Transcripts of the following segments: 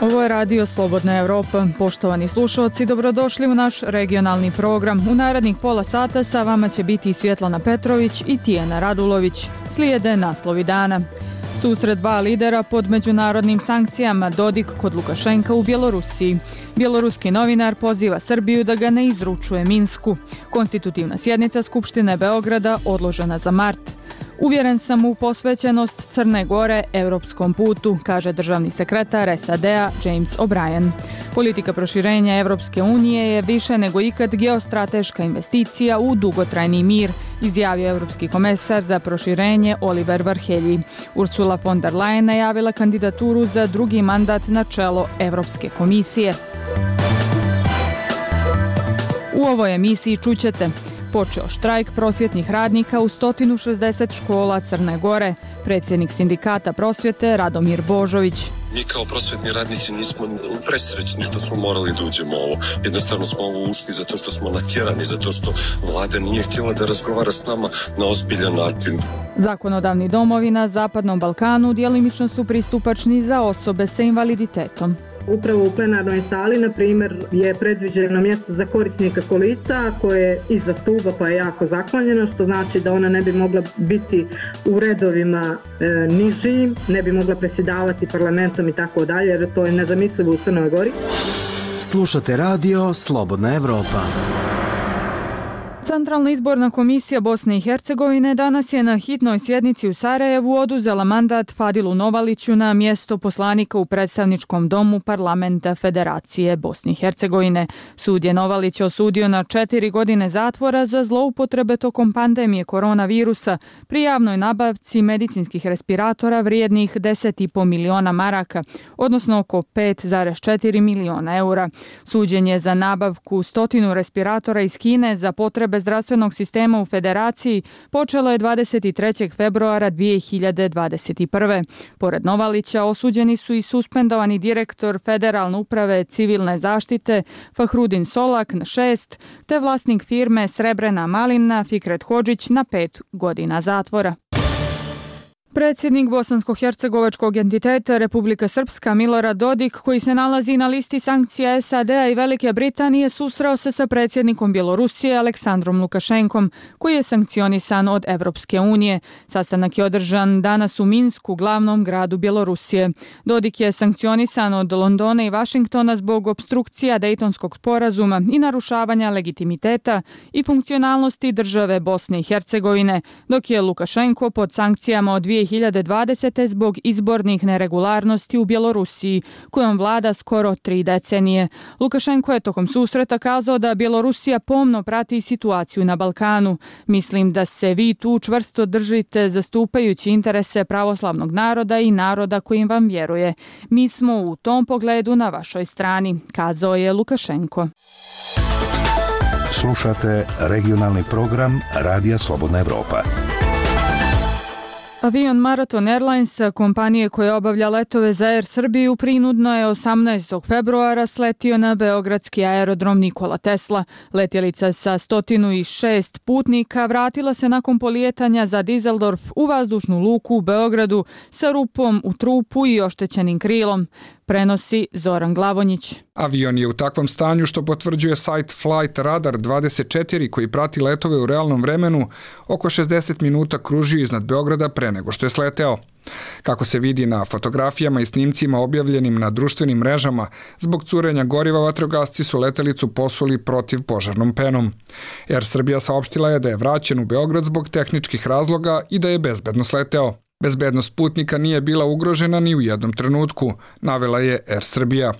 Ovo je radio Slobodna Evropa. Poštovani slušalci, dobrodošli u naš regionalni program. U narednih pola sata sa vama će biti Svjetlana Petrović i Tijena Radulović. Slijede naslovi dana. Susret dva lidera pod međunarodnim sankcijama Dodik kod Lukašenka u Bjelorusiji. Bjeloruski novinar poziva Srbiju da ga ne izručuje Minsku. Konstitutivna sjednica Skupštine Beograda odložena za mart. Uvjeren sam u posvećenost Crne Gore evropskom putu, kaže državni sekretar SAD-a James O'Brien. Politika proširenja Evropske unije je više nego ikad geostrateška investicija u dugotrajni mir, izjavio Evropski komesar za proširenje Oliver Varhelji. Ursula von der Leyen najavila kandidaturu za drugi mandat na čelo Evropske komisije. U ovoj emisiji čućete počeo štrajk prosvjetnih radnika u 160 škola Crne Gore. Predsjednik sindikata prosvjete Radomir Božović. Mi kao prosvjetni radnici nismo presrećni što smo morali da uđemo ovo. Jednostavno smo ovo ušli zato što smo natjerani, zato što vlada nije htjela da razgovara s nama na ozbiljan način. Zakonodavni domovi na Zapadnom Balkanu dijelimično su pristupačni za osobe sa invaliditetom. Upravo u plenarnoj sali, na primjer, je predviđeno mjesto za korisnika kolica koje je iza stuba pa je jako zaklonjeno, što znači da ona ne bi mogla biti u redovima e, niži, ne bi mogla presjedavati parlamentom i tako dalje, jer to je nezamislivo u Crnoj Gori. Slušate radio Slobodna Evropa. Centralna izborna komisija Bosne i Hercegovine danas je na hitnoj sjednici u Sarajevu oduzela mandat Fadilu Novaliću na mjesto poslanika u predstavničkom domu parlamenta Federacije Bosne i Hercegovine. Sud je Novalić osudio na četiri godine zatvora za zloupotrebe tokom pandemije koronavirusa pri javnoj nabavci medicinskih respiratora vrijednih 10,5 miliona maraka, odnosno oko 5,4 miliona eura. Suđenje za nabavku stotinu respiratora iz Kine za potrebe zdravstvenog sistema u federaciji počelo je 23. februara 2021. Pored Novalića osuđeni su i suspendovani direktor Federalne uprave civilne zaštite Fahrudin Solak na 6, te vlasnik firme Srebrena Malina Fikret Hođić na 5 godina zatvora. Predsjednik Bosansko-Hercegovačkog entiteta Republika Srpska Milorad Dodik, koji se nalazi na listi sankcija SAD-a i Velike Britanije, susrao se sa predsjednikom Bjelorusije Aleksandrom Lukašenkom, koji je sankcionisan od Evropske unije. Sastanak je održan danas u Minsku, glavnom gradu Bjelorusije. Dodik je sankcionisan od Londona i Vašingtona zbog obstrukcija Dejtonskog sporazuma i narušavanja legitimiteta i funkcionalnosti države Bosne i Hercegovine, dok je Lukašenko pod sankcijama od 2020. zbog izbornih neregularnosti u Bjelorusiji, kojom vlada skoro tri decenije. Lukašenko je tokom susreta kazao da Bjelorusija pomno prati situaciju na Balkanu. Mislim da se vi tu čvrsto držite zastupajući interese pravoslavnog naroda i naroda kojim vam vjeruje. Mi smo u tom pogledu na vašoj strani, kazao je Lukašenko. Slušate regionalni program Radija Slobodna Evropa. Avion Marathon Airlines, kompanije koje obavlja letove za Air Srbiju, prinudno je 18. februara sletio na Beogradski aerodrom Nikola Tesla. Letjelica sa 106 putnika vratila se nakon polijetanja za Dizeldorf u vazdušnu luku u Beogradu sa rupom u trupu i oštećenim krilom prenosi Zoran Glavonjić. Avion je u takvom stanju što potvrđuje sajt Flight Radar 24 koji prati letove u realnom vremenu oko 60 minuta kružio iznad Beograda pre nego što je sleteo. Kako se vidi na fotografijama i snimcima objavljenim na društvenim mrežama, zbog curenja goriva vatrogasci su letelicu posuli protiv požarnom penom. Air Srbija saopštila je da je vraćen u Beograd zbog tehničkih razloga i da je bezbedno sleteo. Bezbednost putnika nije bila ugrožena ni u jednom trenutku, navela je Air Srbija.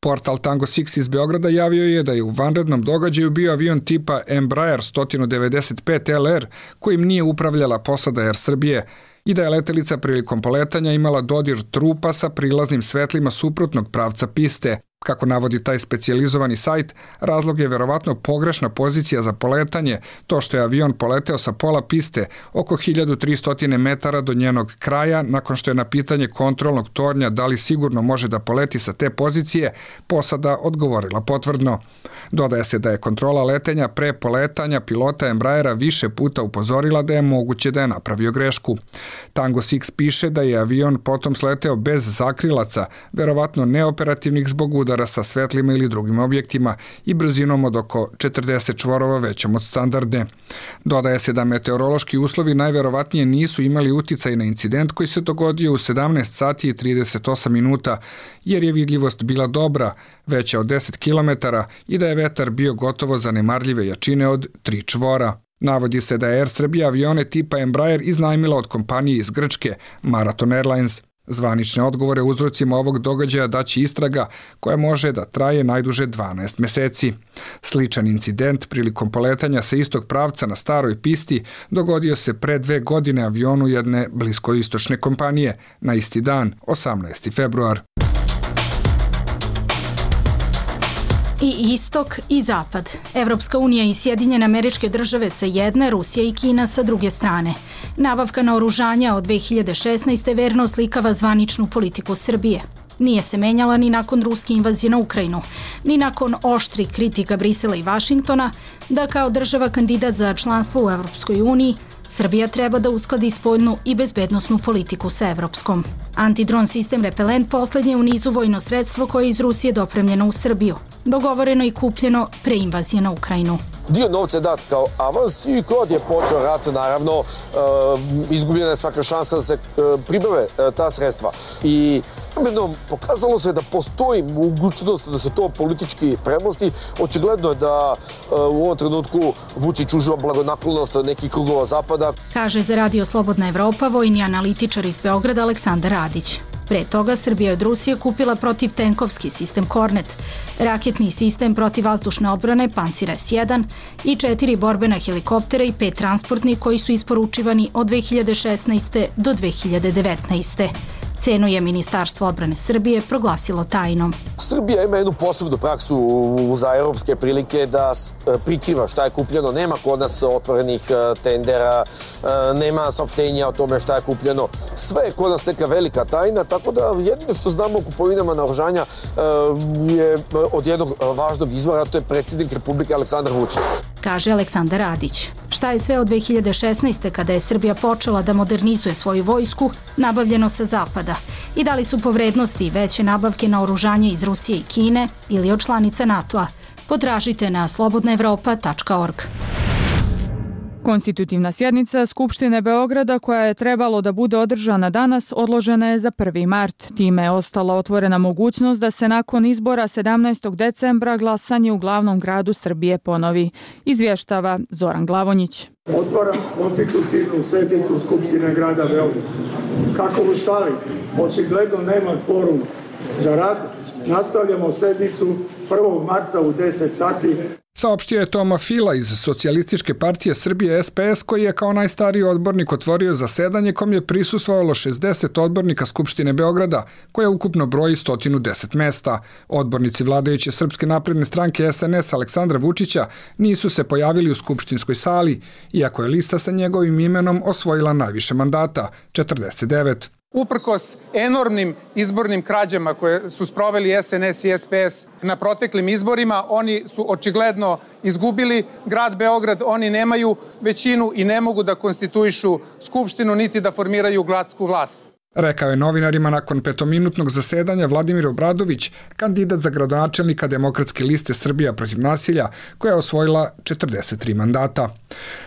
Portal Tango 6 iz Beograda javio je da je u vanrednom događaju bio avion tipa Embraer 195 LR kojim nije upravljala posada Air Srbije i da je letelica prilikom poletanja imala dodir trupa sa prilaznim svetlima suprotnog pravca piste, Kako navodi taj specijalizovani sajt, razlog je verovatno pogrešna pozicija za poletanje, to što je avion poleteo sa pola piste oko 1300 metara do njenog kraja, nakon što je na pitanje kontrolnog tornja da li sigurno može da poleti sa te pozicije, posada odgovorila potvrdno. Dodaje se da je kontrola letenja pre poletanja pilota Embraera više puta upozorila da je moguće da je napravio grešku. Tango 6 piše da je avion potom sleteo bez zakrilaca, verovatno neoperativnih zbog udara sa svetlima ili drugim objektima i brzinom od oko 40 čvorova većom od standardne. Dodaje se da meteorološki uslovi najverovatnije nisu imali uticaj na incident koji se dogodio u 17 sati i 38 minuta, jer je vidljivost bila dobra, veća od 10 km i da je vetar bio gotovo zanemarljive jačine od 3 čvora. Navodi se da je Air Srbija avione tipa Embraer iznajmila od kompanije iz Grčke, Marathon Airlines. Zvanične odgovore uzrocima ovog događaja daći istraga koja može da traje najduže 12 meseci. Sličan incident prilikom poletanja sa istog pravca na staroj pisti dogodio se pre dve godine avionu jedne bliskoistočne kompanije na isti dan, 18. februar. I istok i zapad. Evropska unija i Sjedinjene američke države sa jedne, Rusija i Kina sa druge strane. Nabavka na oružanja od 2016. verno slikava zvaničnu politiku Srbije. Nije se menjala ni nakon ruske invazije na Ukrajinu, ni nakon oštri kritika Brisela i Vašingtona, da kao država kandidat za članstvo u Evropskoj uniji Srbija treba da uskladi spoljnu i bezbednostnu politiku sa Evropskom. Antidron sistem Repelent poslednje u nizu vojno sredstvo koje je iz Rusije dopremljeno u Srbiju. Dogovoreno i kupljeno pre invazije na Ukrajinu. Dio novca je dat kao avans i kod je počeo rat, naravno, e, izgubljena je svaka šansa da se e, pribave e, ta sredstva. I Jedno, pokazalo se da postoji mogućnost da se to politički premosti. Očigledno je da e, u ovom trenutku Vučić uživa blagonaklonost nekih krugova zapada. Kaže za Radio Slobodna Evropa vojni analitičar iz Beograda Aleksandar Radić. Pre toga Srbija od Rusije kupila protiv tenkovski sistem Kornet, raketni sistem protiv vazdušne odbrane Pancir S-1 i četiri borbena helikoptera i pet transportni koji su isporučivani od 2016. do 2019. Cenu je Ministarstvo odbrane Srbije proglasilo tajnom. Srbija ima jednu posebnu praksu za europske prilike da e, prikriva šta je kupljeno. Nema kod nas otvorenih e, tendera, e, nema saopštenja o tome šta je kupljeno. Sve je kod nas neka velika tajna, tako da jedino što znamo o kupovinama naoružanja je od jednog važnog izvora, to je predsjednik Republike Aleksandar Vučić. Kaže Aleksandar Radić. Šta je sve od 2016. kada je Srbija počela da modernizuje svoju vojsku, nabavljeno sa zapada? I da li su po vrednosti veće nabavke na oružanje iz Rusije i Kine ili od članice NATO-a? Potražite na slobodnaevropa.org. Konstitutivna sjednica Skupštine Beograda koja je trebalo da bude održana danas odložena je za 1. mart. Time je ostala otvorena mogućnost da se nakon izbora 17. decembra glasanje u glavnom gradu Srbije ponovi. Izvještava Zoran Glavonjić. Otvaram konstitutivnu sjednicu Skupštine grada Beograda. Kako u sali očigledno nema kvoruma za rad, nastavljamo sednicu 1. marta u 10 sati Saopštio je Toma Fila iz Socijalističke partije Srbije SPS koji je kao najstariji odbornik otvorio zasedanje kom je prisustvovalo 60 odbornika Skupštine Beograda koja ukupno broji 110 mesta. Odbornici vladajuće Srpske napredne stranke SNS Aleksandra Vučića nisu se pojavili u Skupštinskoj sali, iako je lista sa njegovim imenom osvojila najviše mandata, 49. Uprkos enormnim izbornim krađama koje su sproveli SNS i SPS na proteklim izborima, oni su očigledno izgubili grad Beograd, oni nemaju većinu i ne mogu da konstituišu skupštinu niti da formiraju gradsku vlast. Rekao je novinarima nakon petominutnog zasedanja Vladimir Obradović, kandidat za gradonačelnika Demokratske liste Srbija protiv nasilja, koja je osvojila 43 mandata.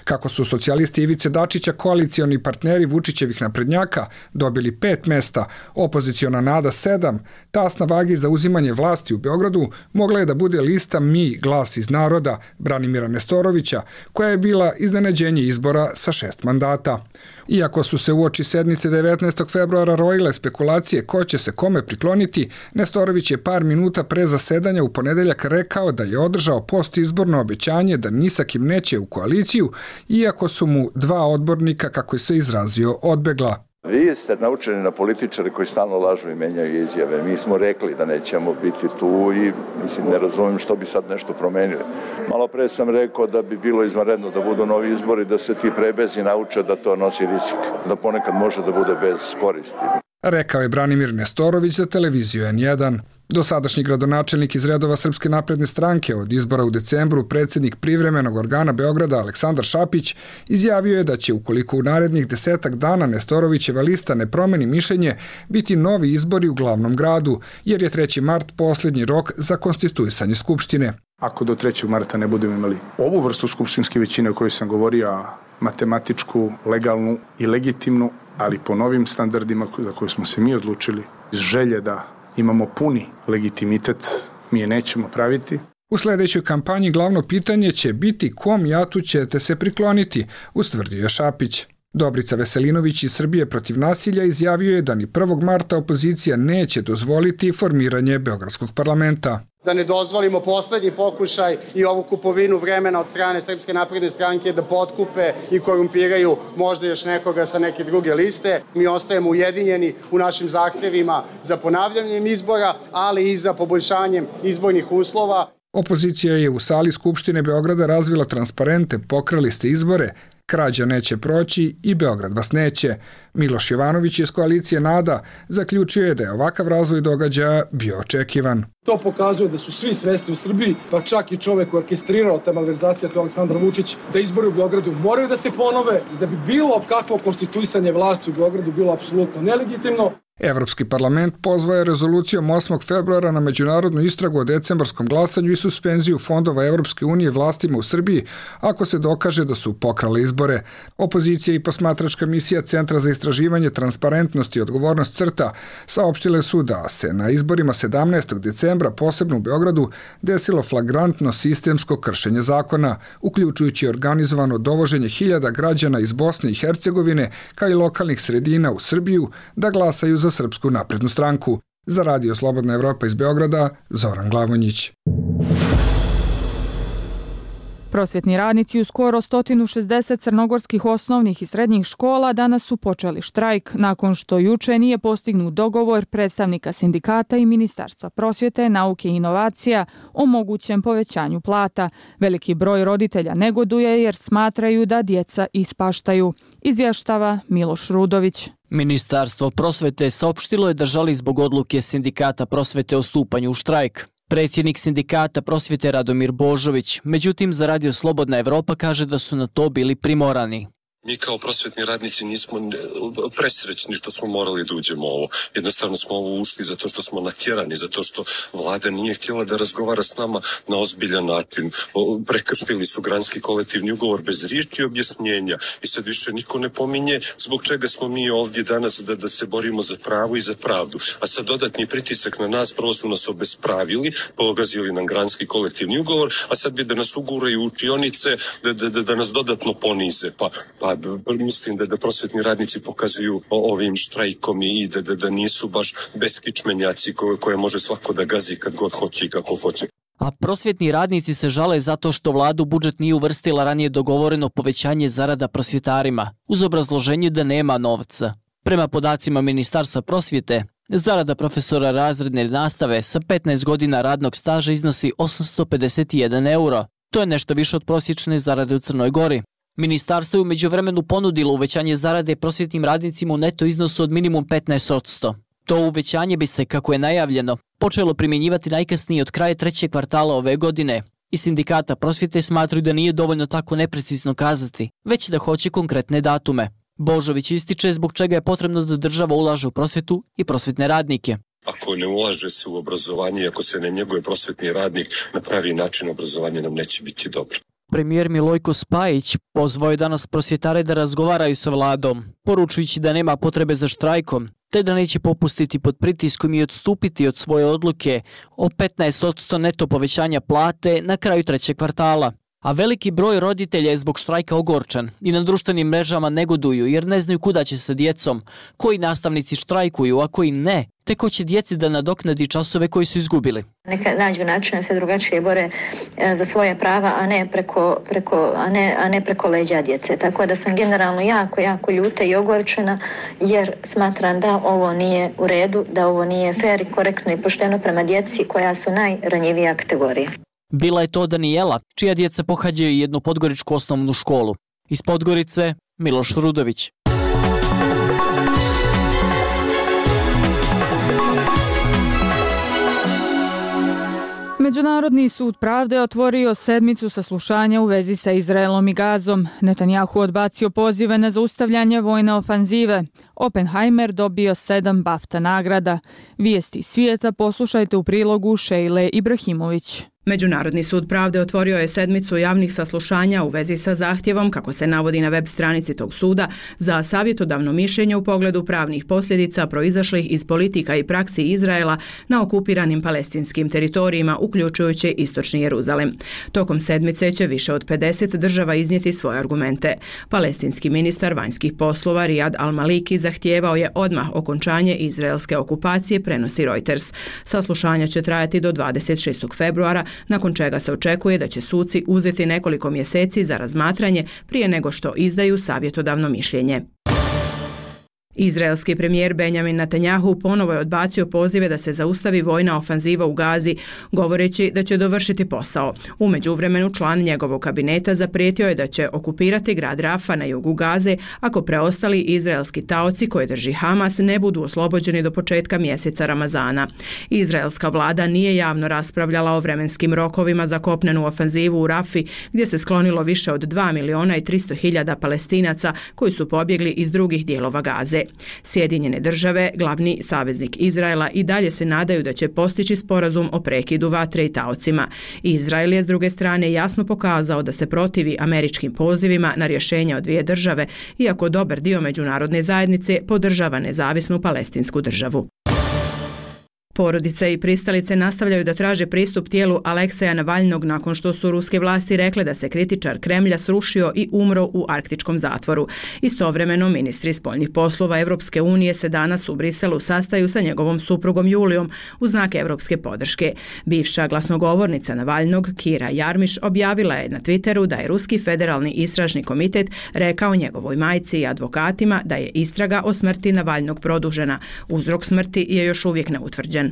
Kako su socijalisti Ivice Dačića, koalicioni partneri Vučićevih naprednjaka, dobili pet mesta, opoziciona nada sedam, tasna vagi za uzimanje vlasti u Beogradu mogla je da bude lista Mi, glas iz naroda, Branimira Nestorovića, koja je bila iznenađenje izbora sa šest mandata. Iako su se u oči sednice 19. februara rojile spekulacije ko će se kome prikloniti, Nestorović je par minuta pre zasedanja u ponedeljak rekao da je održao postizborno obećanje da ni sa kim neće u koaliciju, iako su mu dva odbornika, kako je se izrazio, odbegla. Vi ste naučeni na političare koji stalno lažu i menjaju izjave. Mi smo rekli da nećemo biti tu i mislim ne razumijem što bi sad nešto promenili. Malo pre sam rekao da bi bilo izvanredno da budu novi izbori, da se ti prebezi nauče da to nosi rizik, da ponekad može da bude bez koristi. Rekao je Branimir Nestorović za televiziju N1. Dosadašnji gradonačelnik iz redova Srpske napredne stranke od izbora u decembru predsjednik privremenog organa Beograda Aleksandar Šapić izjavio je da će ukoliko u narednih desetak dana Nestorovićeva lista ne promeni mišljenje biti novi izbori u glavnom gradu jer je 3. mart posljednji rok za konstituisanje Skupštine. Ako do 3. marta ne budemo imali ovu vrstu skupštinske većine o kojoj sam govorio, matematičku, legalnu i legitimnu, ali po novim standardima za koje smo se mi odlučili, iz želje da imamo puni legitimitet, mi je nećemo praviti. U sljedećoj kampanji glavno pitanje će biti kom jatu ćete se prikloniti, ustvrdio je Šapić. Dobrica Veselinović iz Srbije protiv nasilja izjavio je da ni 1. marta opozicija neće dozvoliti formiranje Beogradskog parlamenta. Da ne dozvolimo poslednji pokušaj i ovu kupovinu vremena od strane Srpske napredne stranke da potkupe i korumpiraju možda još nekoga sa neke druge liste. Mi ostajemo ujedinjeni u našim zahtevima za ponavljanjem izbora, ali i za poboljšanjem izbornih uslova. Opozicija je u sali Skupštine Beograda razvila transparente, pokrali ste izbore, krađa neće proći i Beograd vas neće. Miloš Jovanović iz koalicije NADA zaključio je da je ovakav razvoj događaja bio očekivan. To pokazuje da su svi svesti u Srbiji, pa čak i čovek koji orkestrirao te malverizacije, to je Aleksandar Vučić, da izbori u Beogradu moraju da se ponove i da bi bilo kakvo konstituisanje vlasti u Beogradu bilo apsolutno nelegitimno. Evropski parlament pozvao je rezolucijom 8. februara na međunarodnu istragu o decembarskom glasanju i suspenziju fondova Evropske unije vlastima u Srbiji ako se dokaže da su pokrale izbore. Opozicija i posmatračka misija Centra za istraživanje transparentnosti i odgovornost crta saopštile su da se na izborima 17. decembra posebno u Beogradu desilo flagrantno sistemsko kršenje zakona, uključujući organizovano dovoženje hiljada građana iz Bosne i Hercegovine kao i lokalnih sredina u Srbiju da glasaju za Srpsku naprednu stranku. Za Radio Slobodna Evropa iz Beograda, Zoran Glavonjić. Prosvjetni radnici u skoro 160 crnogorskih osnovnih i srednjih škola danas su počeli štrajk nakon što juče nije postignut dogovor predstavnika sindikata i Ministarstva prosvjete, nauke i inovacija o mogućem povećanju plata. Veliki broj roditelja negoduje jer smatraju da djeca ispaštaju. Izvještava Miloš Rudović. Ministarstvo prosvete saopštilo je da žali zbog odluke sindikata prosvete o stupanju u štrajk. Predsjednik sindikata prosvjete Radomir Božović, međutim za Radio Slobodna Evropa kaže da su na to bili primorani. Mi kao prosvetni radnici nismo presrećni što smo morali da uđemo ovo. Jednostavno smo ovo ušli zato što smo natjerani, zato što vlada nije htjela da razgovara s nama na ozbiljan način. Prekršili su granski kolektivni ugovor bez riječi objašnjenja i sad više niko ne pominje zbog čega smo mi ovdje danas da, da se borimo za pravo i za pravdu. A sad dodatni pritisak na nas, prvo su nas obespravili, pogazili nam granski kolektivni ugovor, a sad bi da nas uguraju učionice, da, da, da, da nas dodatno ponize. Pa, pa mislim da da prosvetni radnici pokazuju ovim štrajkom i da, da, da nisu baš beskičmenjaci koje, koje može svako da gazi kad god hoće i kako hoće. A prosvjetni radnici se žale zato što vladu budžet nije uvrstila ranije dogovoreno povećanje zarada prosvjetarima, uz obrazloženje da nema novca. Prema podacima Ministarstva prosvjete, zarada profesora razredne nastave sa 15 godina radnog staža iznosi 851 euro. To je nešto više od prosječne zarade u Crnoj Gori. Ministarstvo je umeđu vremenu ponudilo uvećanje zarade prosvjetnim radnicima u neto iznosu od minimum 15%. To uvećanje bi se, kako je najavljeno, počelo primjenjivati najkasnije od kraja trećeg kvartala ove godine. I sindikata prosvjete smatruju da nije dovoljno tako neprecizno kazati, već da hoće konkretne datume. Božović ističe zbog čega je potrebno da država ulaže u prosvjetu i prosvjetne radnike. Ako ne ulaže se u obrazovanje i ako se ne njeguje prosvetni radnik na pravi način, obrazovanje nam neće biti dobro. Premijer Milojko Spajić pozvao je danas prosvjetare da razgovaraju sa vladom, poručujući da nema potrebe za štrajkom, te da neće popustiti pod pritiskom i odstupiti od svoje odluke o 15% neto povećanja plate na kraju trećeg kvartala. A veliki broj roditelja je zbog štrajka ogorčan i na društvenim mrežama negoduju jer ne znaju kuda će sa djecom, koji nastavnici štrajkuju, a koji ne, te ko će djeci da nadoknadi časove koji su izgubili. Neka nađu način da se drugačije bore e, za svoje prava, a ne preko, preko, a ne, a ne preko leđa djece. Tako da sam generalno jako, jako ljuta i ogorčena jer smatram da ovo nije u redu, da ovo nije fair i korektno i pošteno prema djeci koja su najranjivija kategorija. Bila je to Danijela, čija djeca pohađaju jednu podgoričku osnovnu školu. Iz Podgorice, Miloš Rudović. Međunarodni sud pravde otvorio sedmicu saslušanja u vezi sa Izraelom i Gazom. Netanjahu odbacio pozive na zaustavljanje vojne ofanzive. Oppenheimer dobio sedam BAFTA nagrada. Vijesti svijeta poslušajte u prilogu Šejle Ibrahimović. Međunarodni sud pravde otvorio je sedmicu javnih saslušanja u vezi sa zahtjevom, kako se navodi na web stranici tog suda, za savjetodavno mišljenje u pogledu pravnih posljedica proizašlih iz politika i praksi Izraela na okupiranim palestinskim teritorijima, uključujući Istočni Jeruzalem. Tokom sedmice će više od 50 država iznijeti svoje argumente. Palestinski ministar vanjskih poslova Riyad al-Maliki zahtijevao je odmah okončanje izraelske okupacije, prenosi Reuters. Saslušanja će trajati do 26. februara, nakon čega se očekuje da će suci uzeti nekoliko mjeseci za razmatranje prije nego što izdaju savjetodavno mišljenje. Izraelski premijer Benjamin Netanyahu ponovo je odbacio pozive da se zaustavi vojna ofanziva u Gazi, govoreći da će dovršiti posao. Umeđu vremenu član njegovog kabineta zaprijetio je da će okupirati grad Rafa na jugu Gaze ako preostali izraelski taoci koje drži Hamas ne budu oslobođeni do početka mjeseca Ramazana. Izraelska vlada nije javno raspravljala o vremenskim rokovima za kopnenu ofanzivu u Rafi, gdje se sklonilo više od 2 miliona i 300 hiljada palestinaca koji su pobjegli iz drugih dijelova Gaze. Sjedinjene države, glavni saveznik Izraela i dalje se nadaju da će postići sporazum o prekidu vatre i taocima. Izrael je s druge strane jasno pokazao da se protivi američkim pozivima na rješenje od dvije države, iako dobar dio međunarodne zajednice podržava nezavisnu palestinsku državu. Porodice i pristalice nastavljaju da traže pristup tijelu Alekseja Navalnog nakon što su ruske vlasti rekle da se kritičar Kremlja srušio i umro u arktičkom zatvoru. Istovremeno, ministri spoljnih poslova Evropske unije se danas u Briselu sastaju sa njegovom suprugom Julijom u znak evropske podrške. Bivša glasnogovornica Navalnog, Kira Jarmiš, objavila je na Twitteru da je Ruski federalni istražni komitet rekao njegovoj majci i advokatima da je istraga o smrti Navalnog produžena. Uzrok smrti je još uvijek neutvrđen.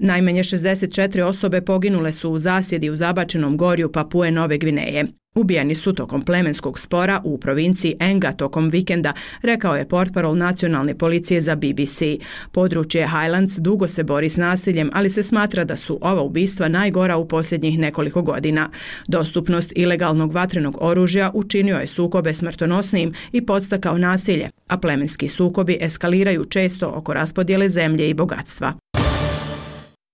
Najmanje 64 osobe poginule su u zasjedi u zabačenom gorju Papue Nove Gvineje. Ubijeni su tokom plemenskog spora u provinciji Enga tokom vikenda, rekao je portparol nacionalne policije za BBC. Područje Highlands dugo se bori s nasiljem, ali se smatra da su ova ubistva najgora u posljednjih nekoliko godina. Dostupnost ilegalnog vatrenog oružja učinio je sukobe smrtonosnim i podstakao nasilje, a plemenski sukobi eskaliraju često oko raspodjele zemlje i bogatstva.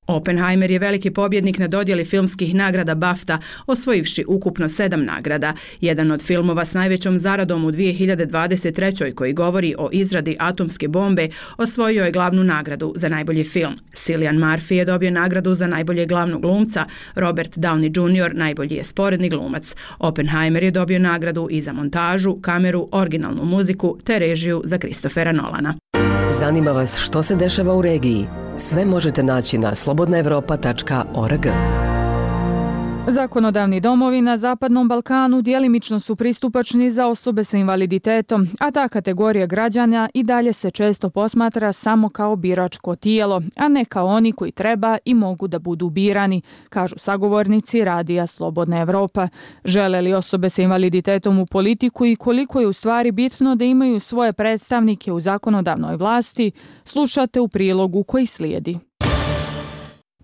Oppenheimer je veliki pobjednik na dodjeli filmskih nagrada BAFTA, osvojivši ukupno sedam nagrada. Jedan od filmova s najvećom zaradom u 2023. koji govori o izradi atomske bombe, osvojio je glavnu nagradu za najbolji film. Cillian Murphy je dobio nagradu za najbolje glavnog glumca, Robert Downey Jr. najbolji je sporedni glumac. Oppenheimer je dobio nagradu i za montažu, kameru, originalnu muziku te režiju za Christophera Nolana. Zanima vas što se dešava u regiji? Sve možete naći na slobodnaevropa.org. Zakonodavni domovi na Zapadnom Balkanu dijelimično su pristupačni za osobe sa invaliditetom, a ta kategorija građana i dalje se često posmatra samo kao biračko tijelo, a ne kao oni koji treba i mogu da budu birani, kažu sagovornici Radija Slobodna Evropa. Žele li osobe sa invaliditetom u politiku i koliko je u stvari bitno da imaju svoje predstavnike u zakonodavnoj vlasti, slušate u prilogu koji slijedi.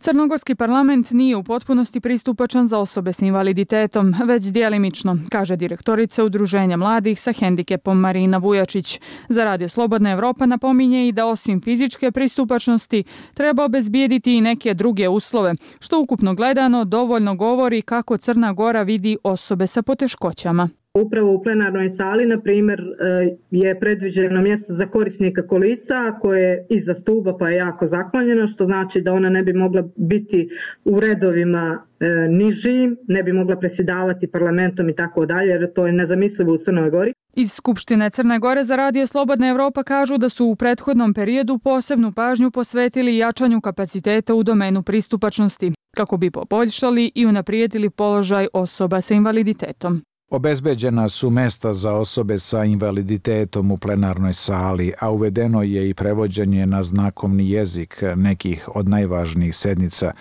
Crnogorski parlament nije u potpunosti pristupačan za osobe s invaliditetom, već dijelimično, kaže direktorica Udruženja mladih sa hendikepom Marina Vujačić. Za Radio Slobodna Evropa napominje i da osim fizičke pristupačnosti treba obezbijediti i neke druge uslove, što ukupno gledano dovoljno govori kako Crna Gora vidi osobe sa poteškoćama. Upravo u plenarnoj sali, na primjer, e, je predviđeno mjesto za korisnika kolica koje je iza stuba pa je jako zaklonjeno, što znači da ona ne bi mogla biti u redovima e, niži, ne bi mogla presjedavati parlamentom i tako dalje, jer to je nezamislivo u Crnoj Gori. Iz Skupštine Crne Gore za Radio Slobodna Evropa kažu da su u prethodnom periodu posebnu pažnju posvetili jačanju kapaciteta u domenu pristupačnosti, kako bi poboljšali i unaprijedili položaj osoba sa invaliditetom. Obezbeđena su mesta za osobe sa invaliditetom u plenarnoj sali, a uvedeno je i prevođenje na znakovni jezik nekih od najvažnijih sednica.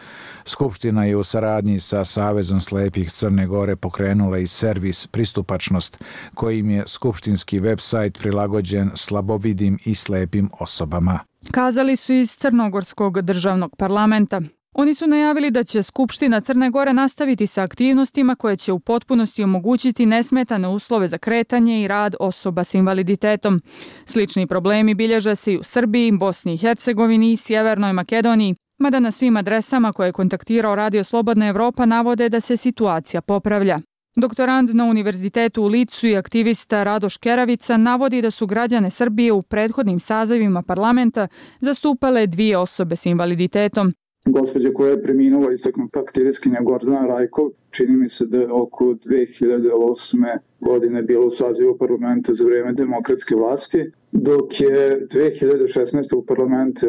Skupština je u saradnji sa Savezom slepih Crne Gore pokrenula i servis Pristupačnost, kojim je skupštinski websajt prilagođen slabovidim i slepim osobama. Kazali su iz Crnogorskog državnog parlamenta. Oni su najavili da će Skupština Crne Gore nastaviti sa aktivnostima koje će u potpunosti omogućiti nesmetane uslove za kretanje i rad osoba s invaliditetom. Slični problemi bilježe se i u Srbiji, Bosni i Hercegovini i Sjevernoj Makedoniji, mada na svim adresama koje je kontaktirao Radio Slobodna Evropa navode da se situacija popravlja. Doktorand na Univerzitetu u Licu i aktivista Radoš Keravica navodi da su građane Srbije u prethodnim sazivima parlamenta zastupale dvije osobe s invaliditetom, gospođa koja je preminula istaknuta aktivistkinja Gordana Rajkov, čini mi se da je oko 2008. godine bilo u sazivu parlamenta za vrijeme demokratske vlasti, dok je 2016. u parlament e,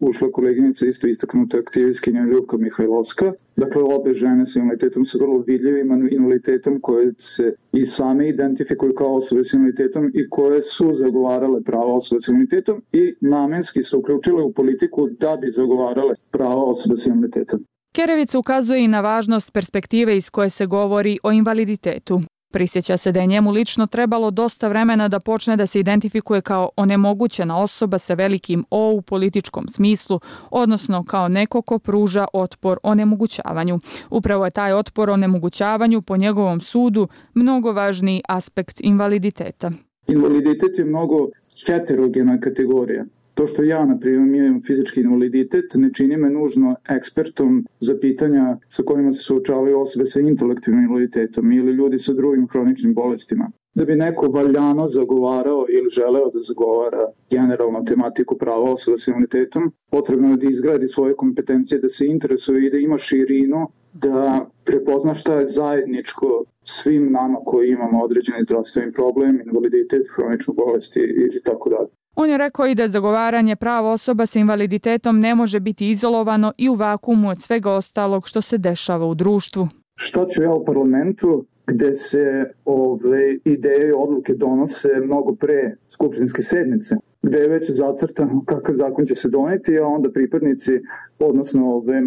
ušla koleginica isto istaknuta aktivistkinja Ljubka Mihajlovska. Dakle, obe žene sa invaliditetom su vrlo vidljivim invaliditetom koje se i same identifikuju kao osobe s invaliditetom i koje su zagovarale prava osobe s invaliditetom i namenski su uključile u politiku da bi zagovarale prava osobe s invaliditetom. Kerevic ukazuje i na važnost perspektive iz koje se govori o invaliditetu. Prisjeća se da je njemu lično trebalo dosta vremena da počne da se identifikuje kao onemogućena osoba sa velikim O u političkom smislu, odnosno kao neko ko pruža otpor onemogućavanju. Upravo je taj otpor onemogućavanju po njegovom sudu mnogo važniji aspekt invaliditeta. Invaliditet je mnogo heterogena kategorija. To što ja, na primjer, imam fizički invaliditet, ne čini me nužno ekspertom za pitanja sa kojima se suočavaju osobe sa intelektivnim invaliditetom ili ljudi sa drugim hroničnim bolestima. Da bi neko valjano zagovarao ili želeo da zagovara generalno tematiku prava osoba sa invaliditetom, potrebno je da izgradi svoje kompetencije, da se interesuje i da ima širinu, da prepozna šta je zajedničko svim nama koji imamo određeni zdravstveni problem, invaliditet, hroničnu bolest i tako dalje. On je rekao i da zagovaranje prava osoba sa invaliditetom ne može biti izolovano i u vakumu od svega ostalog što se dešava u društvu. Šta ću ja u parlamentu gde se ove ideje i odluke donose mnogo pre skupštinske sednice, gde je već zacrtano kakav zakon će se doneti, a onda pripadnici, odnosno ove e,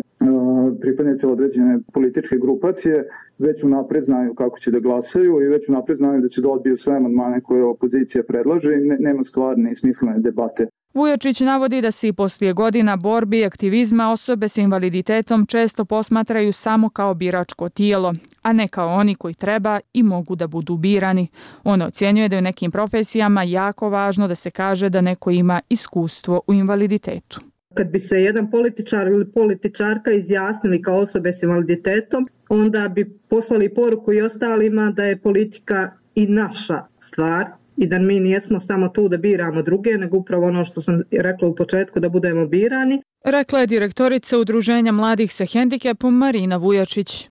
pripadnici određene političke grupacije već unapred znaju kako će da glasaju i već unapred znaju da će da odbiju sve amandmane koje opozicija predlaže i nema stvarne i smislene debate. Vujačić navodi da se i poslije godina borbi i aktivizma osobe s invaliditetom često posmatraju samo kao biračko tijelo, a ne kao oni koji treba i mogu da budu birani. On ocjenjuje da je u nekim profesijama jako važno da se kaže da neko ima iskustvo u invaliditetu. Kad bi se jedan političar ili političarka izjasnili kao osobe s invaliditetom, onda bi poslali poruku i ostalima da je politika i naša stvar i da mi nijesmo samo tu da biramo druge, nego upravo ono što sam rekla u početku da budemo birani. Rekla je direktorica Udruženja mladih sa hendikepom Marina Vujačić.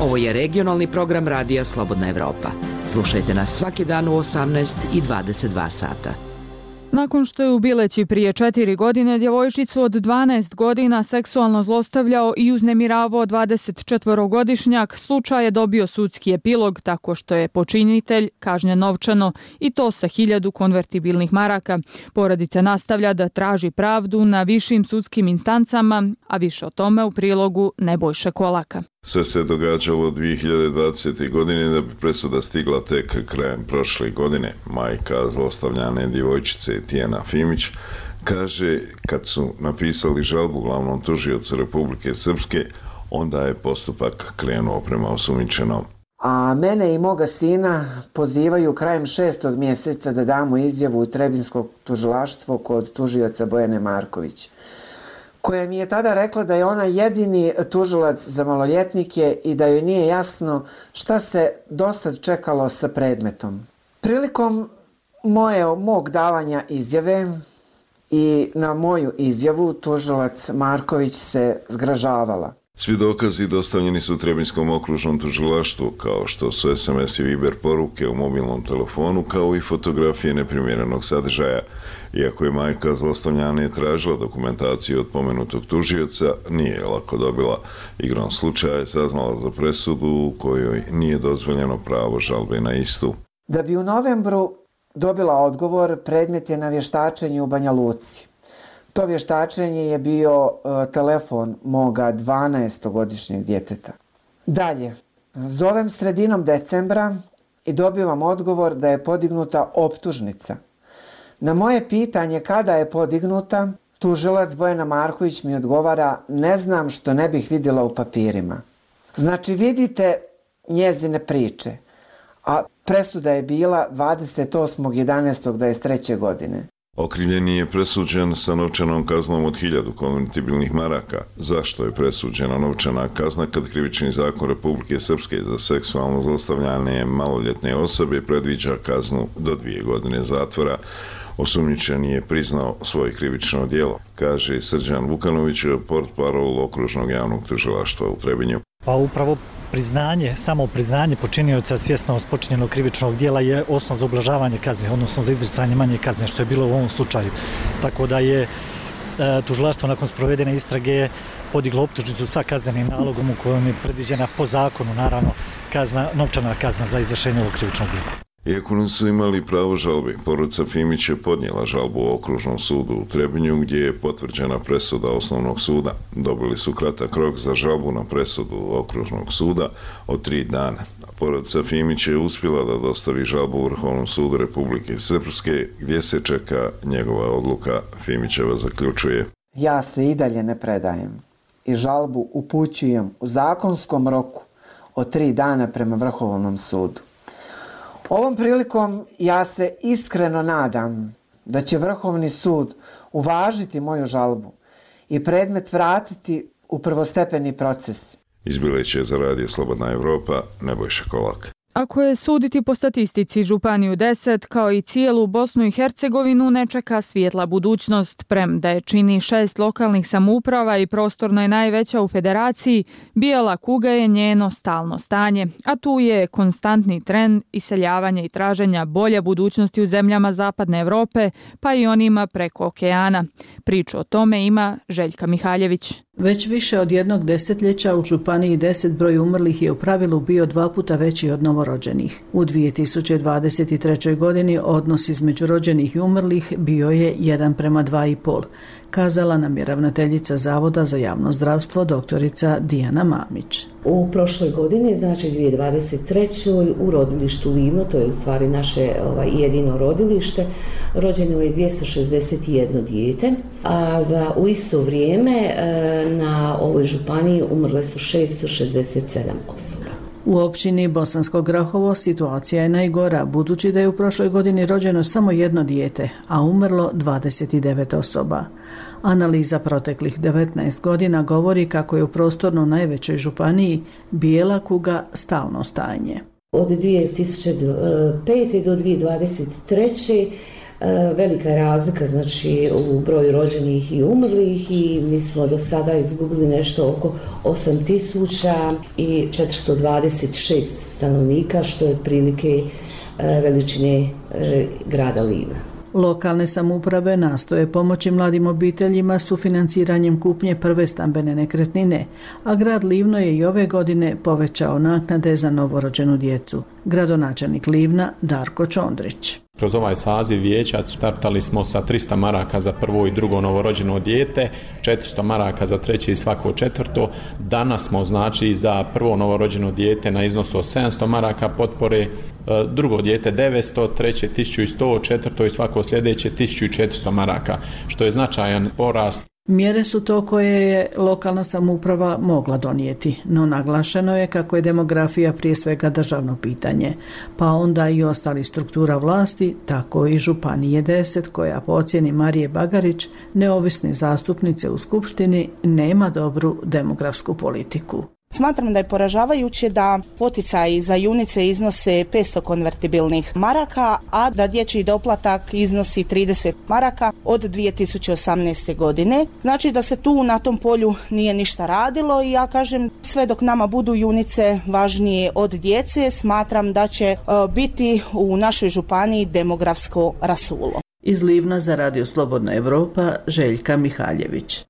Ovo je regionalni program Radija Slobodna Evropa. Slušajte nas svaki dan u 18 i 22 sata. Nakon što je u Bileći prije četiri godine djevojčicu od 12 godina seksualno zlostavljao i uznemiravao 24-godišnjak, slučaj je dobio sudski epilog tako što je počinitelj kažnjen novčano i to sa hiljadu konvertibilnih maraka. Porodica nastavlja da traži pravdu na višim sudskim instancama, a više o tome u prilogu Nebojša Kolaka. Sve se događalo 2020. godine da bi presuda stigla tek krajem prošle godine. Majka zlostavljane djevojčice Tijena Fimić kaže kad su napisali žalbu glavnom tužiocu Republike Srpske, onda je postupak krenuo prema osumičenom. A mene i moga sina pozivaju krajem šestog mjeseca da damo izjavu u Trebinskog tužilaštvo kod tužioca Bojane Marković koja mi je tada rekla da je ona jedini tužilac za maloljetnike i da joj nije jasno šta se dosad čekalo sa predmetom. Prilikom moje, mog davanja izjave i na moju izjavu tužilac Marković se zgražavala. Svi dokazi dostavljeni su Trebinskom okružnom tužilaštvu, kao što su SMS i Viber poruke u mobilnom telefonu, kao i fotografije neprimjerenog sadržaja. Iako je majka zlostavljane tražila dokumentaciju od pomenutog tužioca, nije je lako dobila. Igrom slučaja je saznala za presudu u kojoj nije dozvoljeno pravo žalbe na istu. Da bi u novembru dobila odgovor, predmet je na vještačenju u Banja Luci. To vještačenje je bio e, telefon moga 12-godišnjeg djeteta. Dalje, zovem sredinom decembra i dobivam odgovor da je podignuta optužnica. Na moje pitanje kada je podignuta, tužilac Bojana Marković mi odgovara ne znam što ne bih vidjela u papirima. Znači vidite njezine priče, a presuda je bila 28.11.23. godine. Okrivljeni je presuđen sa novčanom kaznom od 1000 konvertibilnih maraka. Zašto je presuđena novčana kazna kad krivični zakon Republike Srpske za seksualno zlostavljanje maloljetne osobe predviđa kaznu do dvije godine zatvora? Osumnjičeni je priznao svoje krivično dijelo, kaže Srđan Vukanović, port parol okružnog javnog tužilaštva u Trebinju. Pa upravo priznanje, samo priznanje počinioca svjesno spočinjenog krivičnog dijela je osnov za ublažavanje kazne, odnosno za izricanje manje kazne, što je bilo u ovom slučaju. Tako da je e, tužilaštvo nakon sprovedene istrage podiglo optužnicu sa kaznenim nalogom u kojom je predviđena po zakonu, naravno, kazna, novčana kazna za izvršenje ovog krivičnog dijela. Iako nisu imali pravo žalbe, poruca Fimić je podnijela žalbu u okružnom sudu u Trebinju gdje je potvrđena presuda osnovnog suda. Dobili su kratak rok za žalbu na presudu okružnog suda od tri dana. Poruca Fimić je uspjela da dostavi žalbu u Vrhovnom sudu Republike Srpske gdje se čeka njegova odluka. Fimićeva zaključuje. Ja se i dalje ne predajem i žalbu upućujem u zakonskom roku od tri dana prema Vrhovnom sudu. Ovom prilikom ja se iskreno nadam da će Vrhovni sud uvažiti moju žalbu i predmet vratiti u prvostepeni proces. Izbileće za radio Slobodna Evropa, Nebojša Kolak. Ako je suditi po statistici Županiju 10, kao i cijelu Bosnu i Hercegovinu, ne čeka svijetla budućnost. Prem da je čini šest lokalnih samouprava i prostorno je najveća u federaciji, bijela kuga je njeno stalno stanje, a tu je konstantni trend iseljavanja i traženja bolje budućnosti u zemljama Zapadne Evrope, pa i onima preko okeana. Priču o tome ima Željka Mihaljević. Već više od jednog desetljeća u Županiji 10 broj umrlih je u pravilu bio dva puta veći od novorođenih. U 2023. godini odnos između rođenih i umrlih bio je 1 prema 2,5 kazala nam je ravnateljica Zavoda za javno zdravstvo doktorica Dijana Mamić. U prošloj godini, znači 2023. u rodilištu Livno, to je u stvari naše ovaj, jedino rodilište, rođeno je 261 dijete, a za u isto vrijeme e, na ovoj županiji umrle su 667 osoba. U općini Bosansko Grahovo situacija je najgora, budući da je u prošloj godini rođeno samo jedno dijete, a umrlo 29 osoba. Analiza proteklih 19 godina govori kako je u prostorno najvećoj županiji bijela kuga stalno stanje. Od 2005. do 2023. E, velika razlika znači u broju rođenih i umrlih i mi smo do sada izgubili nešto oko 8000 i 426 stanovnika što je prilike e, veličine e, grada Livna. Lokalne samouprave nastoje pomoći mladim obiteljima su financiranjem kupnje prve stambene nekretnine, a grad Livno je i ove godine povećao naknade za novorođenu djecu. Gradonačelnik Livna Darko Čondrić. Kroz ovaj saziv vijeća startali smo sa 300 maraka za prvo i drugo novorođeno dijete, 400 maraka za treće i svako četvrto. Danas smo znači za prvo novorođeno dijete na iznosu od 700 maraka potpore, e, drugo dijete 900, treće 1100, četvrto i svako sljedeće 1400 maraka, što je značajan porast Mjere su to koje je lokalna samouprava mogla donijeti, no naglašeno je kako je demografija prije svega državno pitanje, pa onda i ostali struktura vlasti, tako i Županije 10, koja po ocjeni Marije Bagarić, neovisne zastupnice u Skupštini, nema dobru demografsku politiku. Smatram da je poražavajuće da poticaji za junice iznose 500 konvertibilnih maraka, a da dječji doplatak iznosi 30 maraka od 2018. godine. Znači da se tu na tom polju nije ništa radilo i ja kažem sve dok nama budu junice važnije od djece, smatram da će e, biti u našoj županiji demografsko rasulo. Iz Livna za Radio Slobodna Evropa, Željka Mihaljević.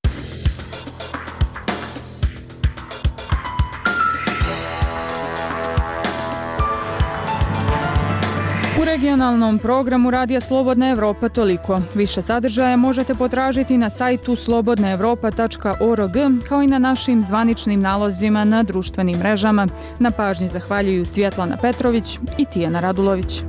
Regionalnom programu Radija Slobodna Evropa toliko. Više sadržaja možete potražiti na sajtu slobodnaevropa.org kao i na našim zvaničnim nalozima na društvenim mrežama. Na pažnji zahvaljuju Svjetlana Petrović i Tijana Radulović.